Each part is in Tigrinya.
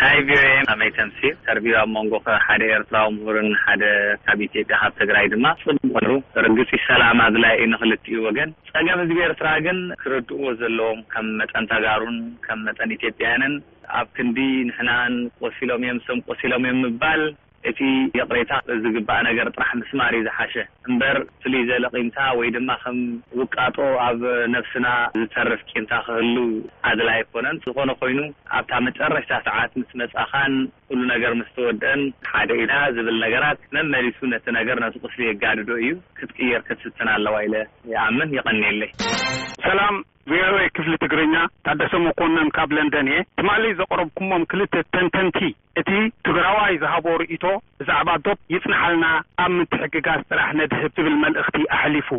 ሀይ ቪኦኤ ኣመይ ተምሲ ተርቪው ኣብ ሞንጎ ሓደ ኤርትራዊ ምሁርን ሓደ ካብ ኢትዮጵያ ካብ ትግራይ ድማ ጽቡቅ ነሩ ርግጺ ሰላም ኣድላይ እዩ ንክልቲኡ ወገን ጸገም ህዝቢ ኤርትራ ግን ክርድእዎ ዘለዎም ከም መጠን ተጋሩን ከም መጠን ኢትዮጵያንን ኣብ ክንዲ ንሕናን ቆሲሎም እዮም እሶም ቆሲሎም እዮም ምባል እቲ ይቕሬታ ዝግባእ ነገር ጥራሕ ምስማር እዩ ዝሓሸ እምበር ፍልይ ዘለ ቂምታ ወይ ድማ ከም ውቃጦ ኣብ ነብስና ዝተርፍ ቂምታ ክህሉ ኣድላይ ኣይኮነን ዝኾነ ኮይኑ ኣብታ መጨረሽታ ሰዓት ምስ መጻኻን ኩሉ ነገር ምስ ተወድእን ሓደ ኢና ዝብል ነገራት መመሊሱ ነቲ ነገር ነቲ ቁስሊ የጋድዶ እዩ ክትቅየር ክትፍትን ኣለዋ ኢለ ይኣምን የቐንየለይ። ሰላም ቪኦኤ ክፍሊ ትግርኛ ታደሰ መኮነን ካብ ለንደን እየ ትማሊ ዘቅረብኩሞም ክልተ ተንተንቲ እቲ ትግራዋይ ዝሃቦ ርእይቶ ብዛዕባ ዶብ ይጽንሓልና ኣብ ምትሕግጋዝ ጥራሕ ነድህብ ዝብል መልእኽቲ ኣሕሊፉ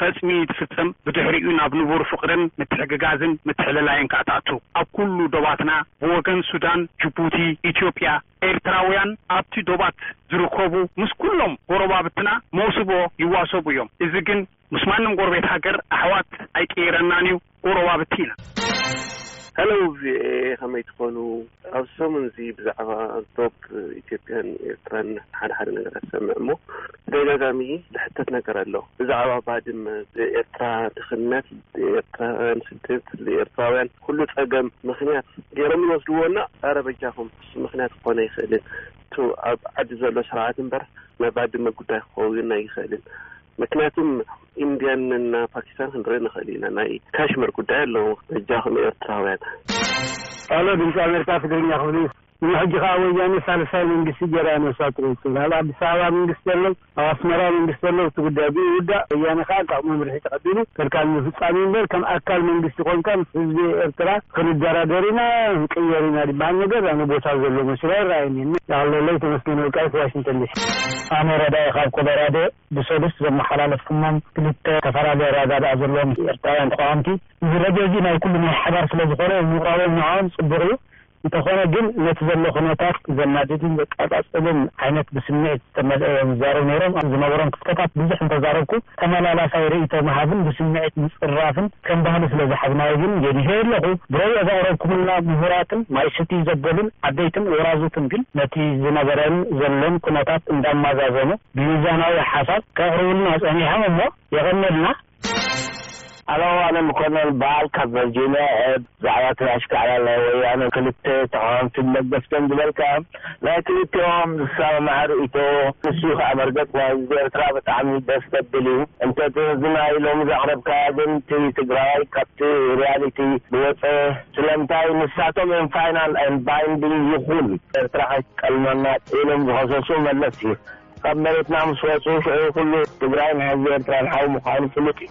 ፈጽሚዩ ዝፍጸም ብድሕሪኡ ናብ ንቡር ፍቕርን ምትሕግጋዝን ምትሕልላይን ከኣ ትኣቱ ኣብ ኩሉ ዶባትና ብወገን ሱዳን ጅቡቲ ኢትዮጵያ ኤርትራውያን ኣብቲ ዶባት ዝርከቡ ምስ ኩሎም ጎረባብትና መውስቦ ይዋሰቡ እዮም እዚ ግን ምስ ማንም ጎረቤት ሃገር ኣሕዋት ኣይቅይረናን እዩ ጎረባብቲ ኢና። Hello ቪኦኤ ከመይ ትኾኑ ኣብዚ ሰሙን እዚ ብዛዕባ ዶብ ኢትዮጵያን ኤርትራን ሓደ ሓደ ነገራት ሰምዕ እሞ ብተደጋጋሚ ዝሕተት ነገር ኣሎ ብዛዕባ ባድመ ብኤርትራ ድኽነት ብኤርትራውያን ስደት ብኤርትራውያን ኩሉ ጸገም ምኽንያት ገይሮም ይወስድዎ እና ኣረ በጃኹም እሱ ምኽንያት ክኾን ኣይኽእልን እቱ ኣብ ዓዲ ዘሎ ስርዓት እምበር ናይ ባድመ ጉዳይ ክኸውን ኣይኽእልን ምክንያቱም ኢንድያን እና ፓኪስታን ክንርኢ ንክእል ኢና ናይ ካሽምር ጉዳይ ኣለዎ በጃኩም ኤርትራውያን። ሃሎ ድምጺ ኣመሪካ ትግርኛ ክፍሊ እሞ ሕጂ ከኣ ወያኔ ሳልሳይ መንግስቲ ጌራ ነብሳ ትቁጽር ኣብ ኣዲስ ኣበባ መንግስቲ ኣለዉ ኣብ ኣስመራ መንግስቲ ኣለዉ እቲ ጉዳይ ብኡ ይውዳእ ወያኔ ከኣ ካብ መምርሒ ተቀቢሉ ከልካሊ ምፍጻም እዩ እምበር ከም ኣካል መንግስቲ ኮንካ ምስ ህዝቢ ኤርትራ ክንደራደር ኢና ክንቅየር ኢና ድበሃል ነገር ኣነ ቦታ ዘሎ መሲሉ ኣይረኣየንን ያቅለለይ ተመስገን ወልቃይት ዋሽንተን ዲሲ። ኣነ ረዳኢ ካብ ኮሎራዶ ብሰሉስ ዘመሓላለፍኩሞም ክልተ ተፋላለየ ራጋ ድኣ ዘለዎም ኤርትራውያን ተቃዋምቲ እዚ ረድዮ እዚ ናይ ኩሉ ናይ ሓባር ስለ ዝኾነ ምቕራቦም ንዕኦም ጽቡቕ እዩ እንተኾነ ግን ነቲ ዘሎ ኩነታት ዘናድድን ዘቃጻጽልን ዓይነት ብስምዒት ዝተመልኤ እዮም ዝዛረቡ ነይሮም ኣብ ዝነበሮም ክፍተታት ብዙሕ እንተዛረብኩ ተመላላሳይ ርእይቶ ምሃብን ብስምዒት ምጽርራፍን ከም ባህሊ ስለ ዝሓዝናዮ ግን ገዲፈዮ ኣለኹ ድሮ'የ ዘቕረብኩምልና ምሁራትን ማይ ስትይ ዘበሉን ዓበይትን ወራዙትን ግን ነቲ ዝነበረን ዘሎን ኩነታት እንዳማዛዘኑ ብሚዛናዊ ሓሳብ ከቕርቡልና ጸኒሖም እሞ የቐንየልና። ኣብ ኣዋኑን ኮሎኔል በዓል ካብ ቨርጂንያ ብ ዛዕባ እቲ ኣሽካዕላል ናይ ወያነ ክልተ ተቃወምትን ደገፍትን ዝበልካ ናይ ክልቲኦም ዝሰማማዕ ርእይቶ ንሱ እዩ ከኣ መርገጽ ናይ ህዝቢ ኤርትራ ብጣዕሚ ደስ ዘብል እዩ እንተ እቲ ናይ ሎሚ ዘቅረብካያ ግን እቲ ትግራዋይ ካብቲ ሪያሊቲ ብወጸ ስለምንታይ ንሳቶም እዮም ፋይናል ኣንድ ባይንዲንግ ይኹን ኤርትራ ከይትጠልመና ኢሎም ዝኸሰሱ መለስ እዩ ካብ መሬትና ምስ ወጹ ሽዑ ኩሉ ትግራይን ሕዝቢ ኤርትራን ሓው ምዃኑ ፍሉጥ እዩ።